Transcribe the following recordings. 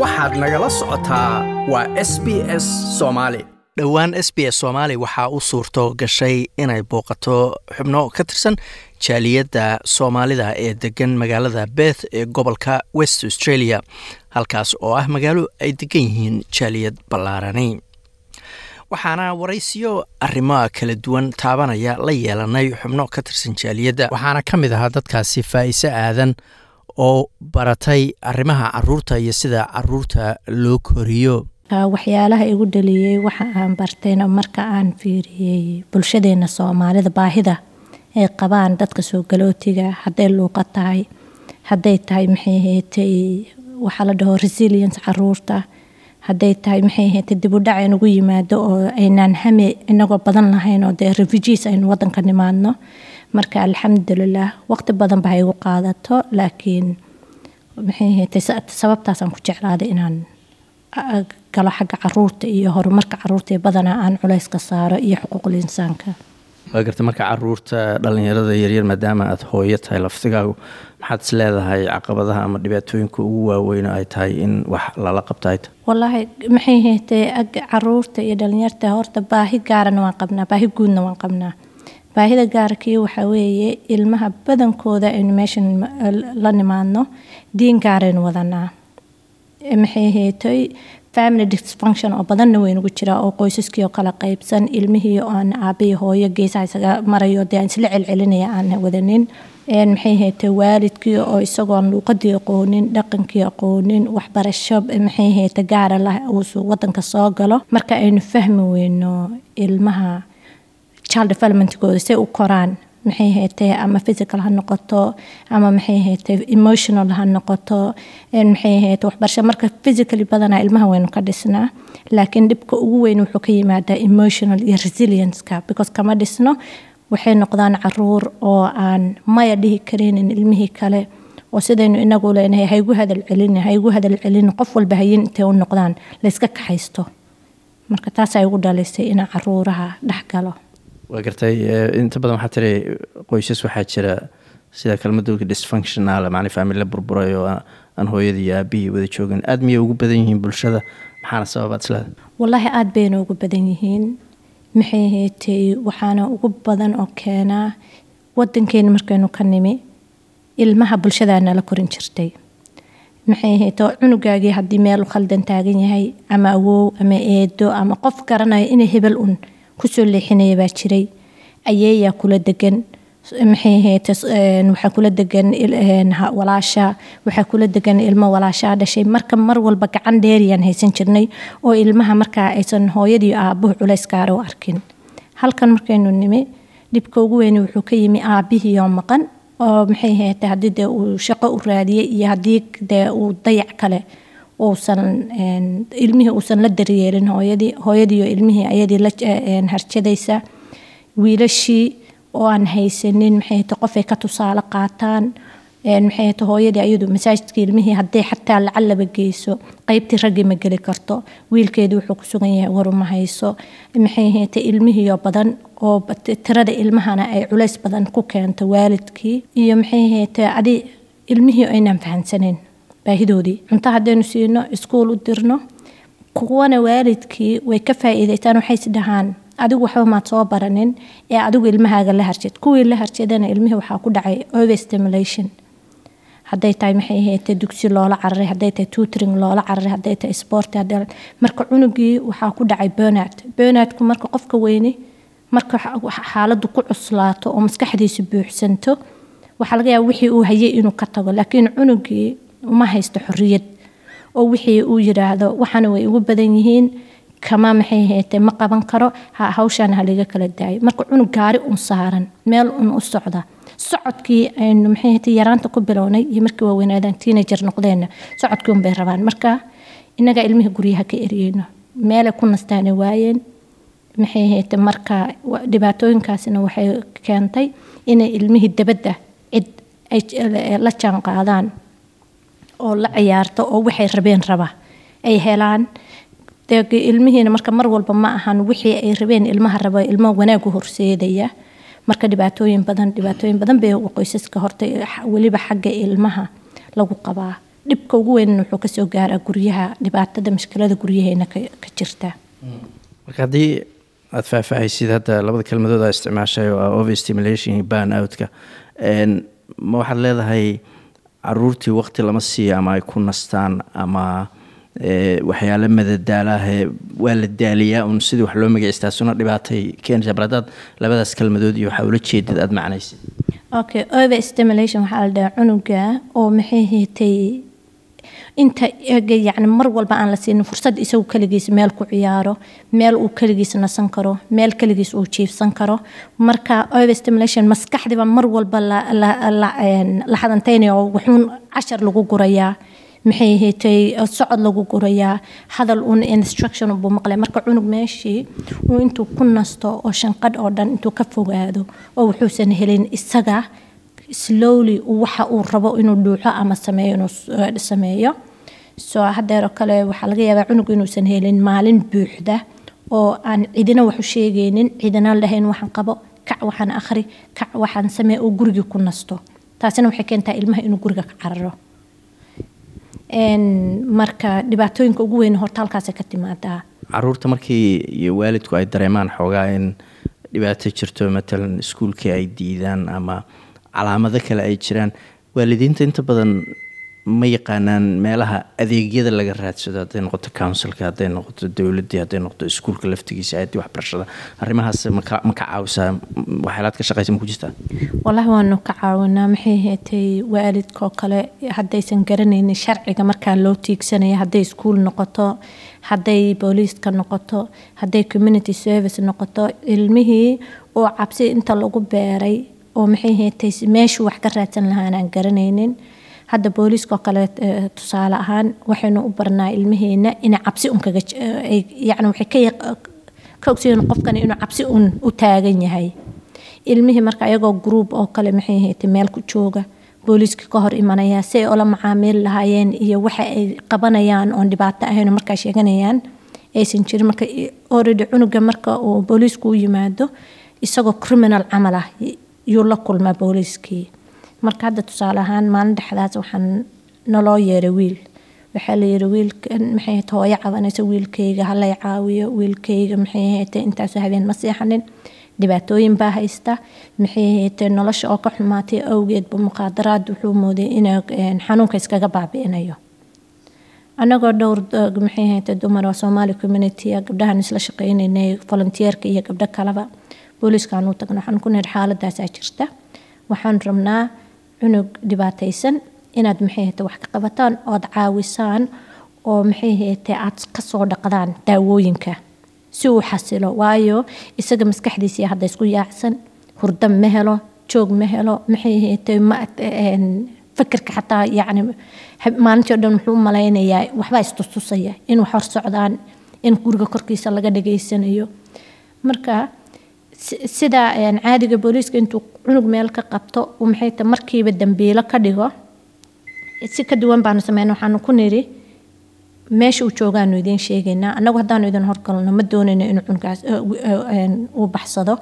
waxaad nagala socotaa waa s b s soomaali dhowaan s b s soomaali waxaa u suurto gashay inay booqato xubno ka tirsan jaaliyadda soomaalida ee degan magaalada beth ee gobolka west australia halkaas oo ah magaalo ay degan yihiin jaaliyad ballaarani. Waxaana waraysiyo arrimoa kala duwan taabanaya la yeelanay xubno ka tirsan jaaliyadda. Waxaana ka mid ahaa dadkaasi faa'iise aadan oo baratay arrimaha carruurta iyo sida carruurta loo koriyo. Waxyaalaha igu dhaliyey waxa aan bartayna marka aan fiiriyey bulshadeena soomaalida baahida ay qabaan dadka soo galootiga hadday luuqa tahay hadday tahay maxay heetay waxaa la dhaho resilience carruurta hadday tahay maxay heetay dibudhac aynugu yimaado oo aynaan hame inagoo badan lahayn oo dee refugees aynu wadanka nimaadno marka alxamdulilah waqti badan ba ha igu qaadato laakiin sababtaasaan ku jeclaaday inaan galo xagga carruurta iyo horumarka carruurta badanaa aan culayska saaro iyo xuquuqul insaanka. Waa garta marka carruurta dhalinyarada yaryar maadaama aada hooyo tahay laftigaagu maxaad is leedahay caqabadaha ama dhibaatooyinka ugu waaweyn ay tahay in wax lala qabta ay tahay wallaahi maxay heetay carruurta iyo dhalinyarta horta baahi gaarana waan qabnaa baahi guudna waan qabnaa baahida gaarkii waxaa weeye ilmaha badankooda aynu meeshan la nimaadno diin gaaraynu wadanaa maxay heetay? Family dysfunction oo badanna weynugu jiraa oo qoysaskii oo kala qaybsan ilmihii oo aan aabaiyo hooyo geesaha isaga marayo dee aan isla celcelinaya aan wadanin. Maxay heetay? Waalidkii oo isagoon luuqadii aqoonin dhaqankii aqoonin waxbarasho maxay heetay? Gaara lah uu wadanka soo galo. Marka aynu fahmi weyno ilmaha child developmentkooda say u koraan maxay heetay ama physical ha noqoto ama maxay heetay emotional ha noqoto maxay heetay waxbarasho marka physically badanaa ilmaha waynu ka dhisnaa laakiin dhibka ugu weyn wuxuu ka yimaadaa emotional iyo resilience-ka because kama dhisno waxay noqdaan carruur oo aan maya dhihi karinin ilmihii kale oo sidaynu inagu leenahay haygu hadal celin haygu hadal celin qof walba hayin intay u noqdaan? Layska kaxaysto. Marka taasaa igu dhalisay inaan caruuraha dhex waa gartay inta badan waxaa tiri qoysas waxaa jira sida kelmadooga dysfunctional macna faamila burburay oo aan hooyadii iyo aabihii wada joogin aada miyay ugu badan yihiin bulshada? Maxaana sababaad isleeda wallaahi aada bayna ugu badan yihiin. Maxay heetay? Waxaana ugu badan oo keenaa wadankeena markaynu ka nimi ilmaha bulshadaa nala korin jirtay. Maxay heeto cunugaagii haddii meel khaldan taagan yahay ama awow ama eedo ama qof garanayo inay hebel un ku soo leexinaya baa jiray. Ayeeyaa kula degan waxaa kula degan walaasha waxaa kula degan ilmo walaashaa dhashay. Marka mar walba gacan dheeriyaan haysan jirnay oo ilmaha markaa aysan hooyadii aabuhu culays gaara u arkin. Halkan markaynu nimi dhibka ugu weyni wuxuu ka yimi aabihiioo maqan oo maxay heete haddii dee uu shaqo u raadiyey iyo haddii dee uu dayac kale uusan ilmihii uusan la daryeelin hooyadii hooyadiiyo ilmihii ayadii la harjadaysa. Wiilashii oo aan haysanin maxayta qofay ka tusaale qaataan. Maxayta hooyadii ayadu masaajidka ilmihii hadday xataa lacalaba geyso qeybtii raggii ma geli karto. Wiilkeedii wuxuu ku sugan yahay waruma hayso. Maxay hayta ilmihiioo badan oo tirada ilmahana ay culays badan ku keento waalidkii. Iyo maxay hayta adi ilmihii aynaan fahansaneyn baahidoodii cunto haddaynu siino iskuul u dirno kuwana waalidkii way ka faa'iidaystaan waxays dhahaan. Adigu waxba maad soo baranin ee adigu ilmahaaga la harjad kuwii la harjadana ilmihii waxaa ku dhacay overstimulation hadday tahay maxay ahayd? Dugsi loola cararay hadday tahay tutoring loola cararay hadday tahay sport marka cunugii waxaa ku dhacay burnout. Burnoutku marka qofka weyni marka xaaladdu ku cuslaato oo maskaxdiisu buuxsanto waxaa laga yaaba wixii uu hayay inuu ka tago. Laakiin cunugii uma haysto xorriyad. Oo wixii uu yidhaahdo waxana way ugu badan yihiin kama maxay haytee ma qaban karo hawshaan haliga kala daayo. Marka cunug gaari un saaran meel un u socda socodkii aynu maxay haytee yaraanta ku bilownay iyo markii waaweynaadaan teenager noqdeenna socodkii un rabaan. Marka innagaa ilmihii guryaha ka eriyeyno meelay ku nastaana waayeen maxay haytee marka dhibaatooyinkaasina waxay keentay inay ilmihii dabadda cid ay la jaan oo la ciyaarto oo waxay rabeen raba ay helaan. Ilmihiina marka mar walba ma ahan wixii ay rabeen ilmaha raba ilmo wanaagu horseedaya. Marka dhibaatooyin badan dhibaatooyin badan bay qoysaska horta weliba xagga ilmaha lagu qabaa. Dhibka ugu weyn wuxuu ka soo gaaraa guryaha dhibaatada mushkilada guryaheena ka jirta. Marka haddii aada faahfaahaysid hadda labada kelmadood aa isticmaashay oo ah overstimulation burn outka ma waxaad leedahay caruurtii waqti lama siiyo ama ay ku nastaan ama waxyaalo madadaalahe waa la daaliyaa un sidii wax loo magacistaasunna dhibaatay keenaysaa bal labadaas kelmadood iyo waxaa ula jeedid aada macnaysid okay over stimulation waxaa la dhahaa cunuga oo maxay heetay inta ega yacni mar walba aan la siinin fursad isagu keligiis meel ku ciyaaro meel uu keligiis nasan karo meel keligiis uu jiifsan karo. Marka over stimulation maskaxdiba mar walba la hadantaynayo wuxuun cashar lagu gurayaa maxay ahaatay socod lagu gurayaa hadal uun instruction buu maqlay. Marka cunug meeshii uu intuu ku nasto oo shanqadh oo dhan intuu ka fogaado oo wuxuusan helin isaga slowly waxa uu rabo inuu dhuuxo ama sameeyo inuu sameeyo. Soo hadeeroo kale waxaa laga yaabaa cunug inuusan helin maalin buuxda oo aan cidina wax u sheegaynin cidina lahayn waxaan qabo kac waxaan akhri kac waxaan samee oo gurigii ku nasto. Taasina waxay keentaa ilmaha inuu guriga ka cararo. Marka dhibaatooyinka ugu weyn horta ka timaadaa. Caruurta markii iyo waalidku ay dareemaan xoogaa in dhibaato jirto matalan iskuulkii ay diidaan ama calaamado kale ay jiraan. Waalidiinta inta badan ma yaqaanaan meelaha adeegyada laga raadsado. Hadday noqoto counsilka hadday noqoto dowladii hadday noqoto iskuulka laftigiisa aadii waxbarashada arrimahaas ma ka caawisaa waxyaalaad ka shaqaysa ma ku jirtaa wallaahi waanu ka caawinaa. Maxay heetay waalidkoo kale? Haddaysan garanaynin sharciga markaa loo tiigsanaya hadday iskuul noqoto hadday booliiska noqoto hadday community service noqoto ilmihii oo cabsi inta lagu beeray oo meeshuu wax ka raadsan lahaan aan garanaynin. Hadda booliiskoo kale tusaale ahaan waxaynu u barnaa ilmaheena inay cabsi un kaga yani waxay ka ogsiin qofkani inuu cabsi un u taagan yahay. Ilmihii marka ayagoo group oo kale maxay ahayd meel ku jooga booliiska ka hor imanaya si ay ula macaamiil lahaayeen iyo waxa ay qabanayaan oon dhibaato ahayn markaa sheeganayaan aysan jirin. Marka already cunuga marka uu booliisku u yimaado isagoo criminal camal ah yuu la kulmaa booliiskii. Marka hadda tusaale ahaan maalin dhexdaas waxaan naloo yeeray wiil. Waxaa la yiri wiilkan maxay ahayd hooyo cabanaysa wiilkayga halay caawiyo? Wiilkayga maxay ahayd intaasoo habeen ma seexanin? Dhibaatooyin baa haysta. Maxay ahayd nolosha oo ka xumaatay? Awgeedba muqaadaraad wuxuu mooday inuu xanuunka iskaga baabi'inayo. Anagoo dhowr maxay ahayd dumar oo soomaali community gabdhahan isla shaqeynaynay volunteerka iyo gabdho kaleba booliiskaan u tagno waxaan ku nidhi xaaladaasaa jirta. Waxaan rabnaa cunug dhibaataysan inaad maxay ahayte wax ka qabataan ood caawisaan oo maxay ahayte aad ka soo dhaqdaan daawooyinka. Si uu xasilo waayo isaga maskaxdiisii hadda isku yaacsan hurda ma helo joog ma helo maxay ahayte ma fikirka xataa yacni maalintii o dhan wuxuu malaynayaa waxbaa istustusaya in wax hor socdaan in guriga korkiisa laga dhageysanayo marka sida caadiga booliiska intuu cunug meel ka qabto maxay ta markiiba dambiilo ka dhigo si ka duwan baanu sameyna waxaanu ku nidhi meesha uu joogaanu idiin sheegaynaa. Annagu haddaanu idin horgalno ma doonayno inuu cunugaas uu baxsado.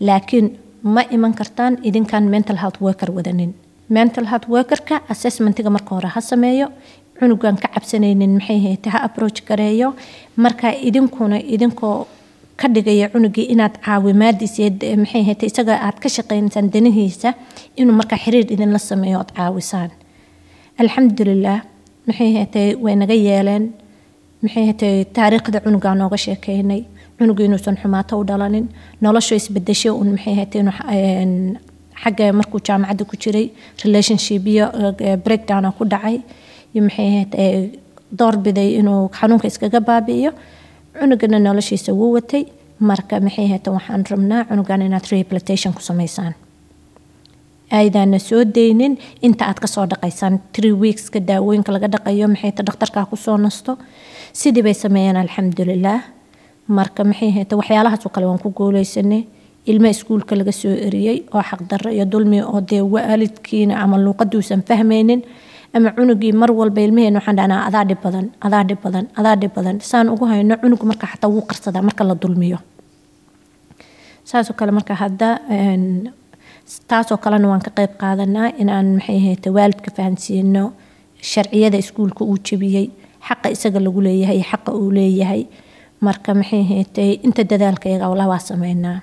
Laakiin ma iman kartaan idinkaan mental health worker wadanin. Mental health workerka assessmentiga marka hore ha sameeyo. Cunugan ka cabsanaynin maxay hayte ha approach gareeyo marka idinkuna idinkoo ka dhigaya cunugii inaad caawimaadiisa maxay ahayte isaga aad ka shaqeynaysaan danihiisa inuu markaa xiriir idinla sameeyo ood caawisaan. Alxamdulilah maxay ahayte way naga yeeleen. Maxay ahayte taariikhda cunugaa nooga sheekeynay cunugu inuusan xumaato u dhalanin. Noloshu isbedesho un maxay inuu xagga markuu jaamacadda ku jiray relationship iyo breakdown ku dhacay. Iyo maxay ahayte doorbiday inuu xanuunka iskaga baabi'iyo cunugana noloshiisa wuu watay. Marka maxay ahayte waxaan rabnaa cunugan inaad rehabilitation ku samaysaan. Aydaana soo daynin. Inta aad ka soo dhaqaysaan three weekska daawooyinka laga dhaqayo maxay ta dhakhtarkaa ku soo nasto? Sidii bay sameeyeen alxamdulilah marka maxay ahayte waxyaalahaasoo kale waan ku guuleysanay ilmo iskuulka laga soo eriyey oo xaqdarro iyo dulmi oo dee waalidkiina ama luuqaduusan fahmaynin ama cunugii mar walba ilmaheen waxaan dhahnaa adaa badan adaa dhib badan adaa dhib badan. Saan ugu hayno cunug marka xataa wuu qarsadaa marka la dulmiyo. Saasoo kale marka hadda taasoo kalena waan ka qayb qaadanaa inaan maxay ahayte waalidka fahansiino sharciyada iskuulka uu jebiyey xaqa isaga lagu leeyahay xaqa uu leeyahay. Marka maxay haytay inta dadaalka iyaga wala waa sameynaa.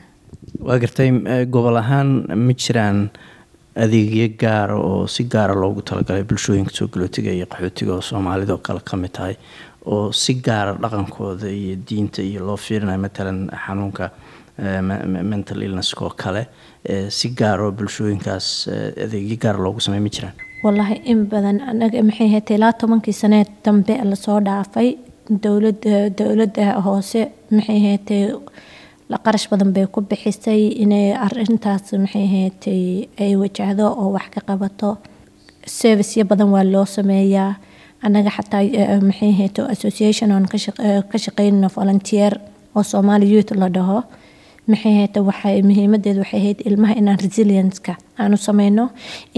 Waa gartay gobol ahaan ma jiraan adeegyo gaara oo si gaara loogu talagalay bulshooyinka soo galootiga iyo qaxootiga oo soomaalida oo kale ka mid tahay oo si gaara dhaqankooda iyo diinta iyo loo fiirinayo matalan xanuunka mental illnesska oo kale si gaara oo bulshooyinkaas adeegyo gaara loogu samey ma jiraan? Wallaahi in badan anaga maxay haytay ilaa tobankii saneed dambe la soo dhaafay dowladda dowladda hoose maxay haytay qarash badan bay ku bixisay inay arintaas maxay haytay ay wajahdo oo wax ka qabato. Serviceyo badan waa loo sameeyaa. Annaga xataa maxay haytay association oon ka shaqeynayno volunteer oo somali youth la dhaho maxay hayta waxay ahayd ilmaha inaan resilienska aanu sameyno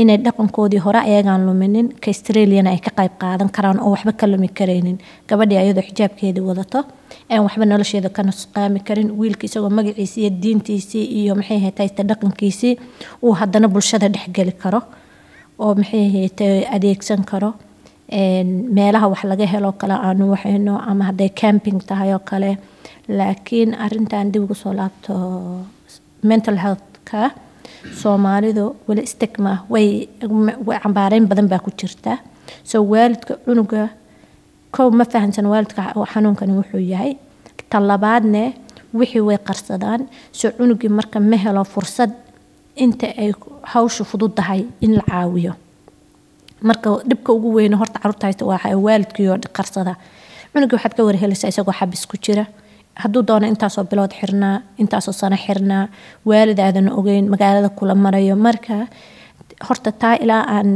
inay dhaqankoodii hore ayagaan luminin ka australiana ay ka qayb qaadan karaan oo waxba ka lumi karaynin. Gabadhii ayadoo xijaabkeedii wadato aan waxba nolosheeda ka nusqaami karin wiilka isagoo magaciisii iyo diintiisii iyo maxay hayta dhaqankiisii uu haddana bulshada dhexgeli karo oo maxay hayta adeegsan karo. Meelaha wax laga helo kale aanu waxayno ama hadday camping tahay oo kale laakiin arintan dib ugu soo laabto mental healthka soomaalidu weli stigma way cambaareyn badan baa ku jirta. Soo waalidka cunuga kow ma fahamsan waalidka xanuunkani wuxuu yahay. Talabaadne wixii way qarsadaan. Soo cunugii marka ma helo fursad inta ay hawsha fududahay in la caawiyo. Marka dhibka ugu weyn horta carruurta haysta waa waalidkiioo qarsada. Cunugii waxaad ka warhelaysaa isagoo xabis ku jira hadduu doono intaasoo bilood xirnaa intaasoo sano xirnaa waalid aadan ogeyn magaalada kula marayo marka horta taa ilaa aan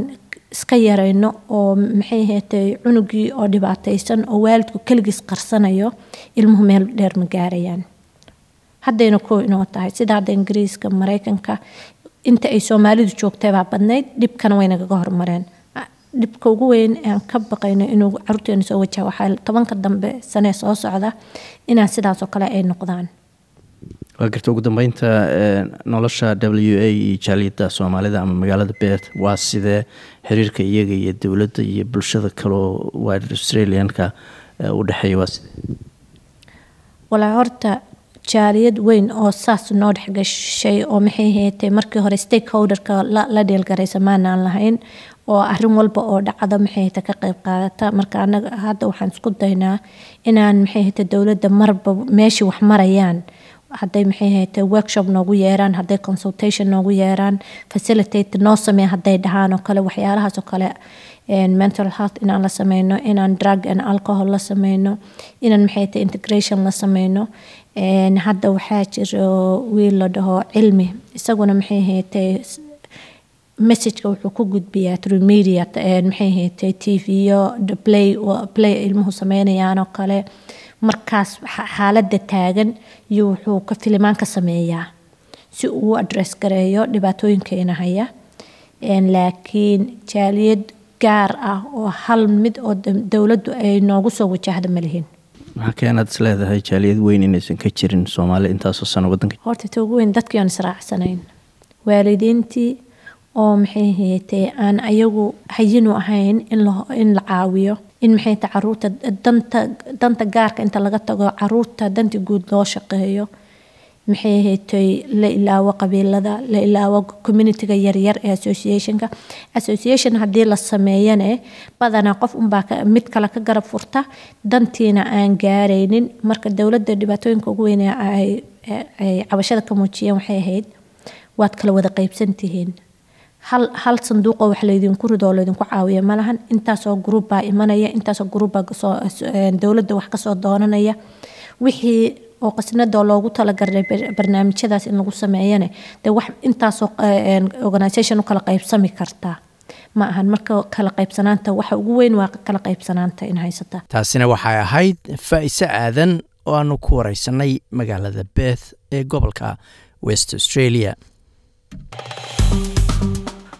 iska yarayno oo maxay haytay cunugii oo dhibaataysan oo waalidku keligiis qarsanayo ilmuhu meel dheer ma gaarayaan. Haddayna koo inoo tahay sida hadda ingiriiska maraykanka inta ay soomaalidu joogtay baa badnayd dhibkana way nagaga hormareen dhibka ugu weyn aan ka baqayno inuu caruurteena soo wajaha waxaa tobanka dambe sanee soo socda inaan sidaasoo kale ay noqdaan. Waa garta ugu dambeynta nolosha w a iyo jaaliyadda soomaalida ama magaalada beet waa sidee xiriirka iyaga iyo dowladda iyo bulshada kaloo wide australianka u dhexeeya waa sidee walaa horta jaaliyad weyn oo saas noo dhexgashay oo maxay haytay markii hore stakeholderka la dheelgaraysa maanaan lahayn oo arrin walba oo dhacda maxay hayta ka qayb qaadata. Marka anaga hadda waxaan isku daynaa inaan maxay hayta dowladda marba meeshii wax marayaan. Hadday maxay hayta workshop noogu yeeraan hadday consultation noogu yeeraan facilitate noo samee hadday dhahaan oo kale waxyaalahaas oo kale mental health inaan la sameyno inaan drug and alcohol la sameyno inaan maxay hayta integration la sameyno hadda waxaa jiro wiil la dhaho cilmi isaguna maxay haytay messageka wuxuu ku gudbiyaa through media maxay haytay tv-yo play play ilmuhu sameynayaan oo kale. Markaas xaaladda taagan iyo wuxuu ka filimaan ka sameeyaa si uu address gareeyo dhibaatooyinkeena haya. Laakiin jaaliyad gaar ah oo hal mid oo dowladdu ay noogu soo wajahda ma lihin. Maxaa keenaad is leedahay jaaliyad weyn inaysan ka jirin soomaali intaasoo sano wadanka horta ta ugu weyn dadkii aan israacsanayn waalidiintii oo maxay aan ayagu hayinu ahayn in la caawiyo in maxay ta carruurta danta danta gaarka inta laga tago carruurta danti guud loo shaqeeyo. Maxay haytay la ilaawo qabiilada la ilaawo communityga yaryar ee associationka. Association haddii la sameeyane badanaa qof unbaa mid kale ka garab furta dantiina aan gaaraynin. Marka dowladda dhibaatooyinka ugu weyn ay cabashada ka muujiyeen waxay ahayd waad kala wada qaybsantihiin hal hal sanduuqoo wax laydinku ridoo laydinku caawiya malahan intaasoo gruub baa imanaya intaasoo gruub baa dowladda wax ka soo doonanaya. Wixii oo qasnadoo loogu talagalay barnaamijyadaas in lagu sameeyane dee wax intaasoo organisation u kala qaybsami kartaa. Ma ahan marka kala qaybsanaanta waxa ugu weyn waa kala qaybsanaanta in haysata. Taasina waxay ahayd faa-ise aadan oo aanu ku wareysanay magaalada beth ee gobolka west australia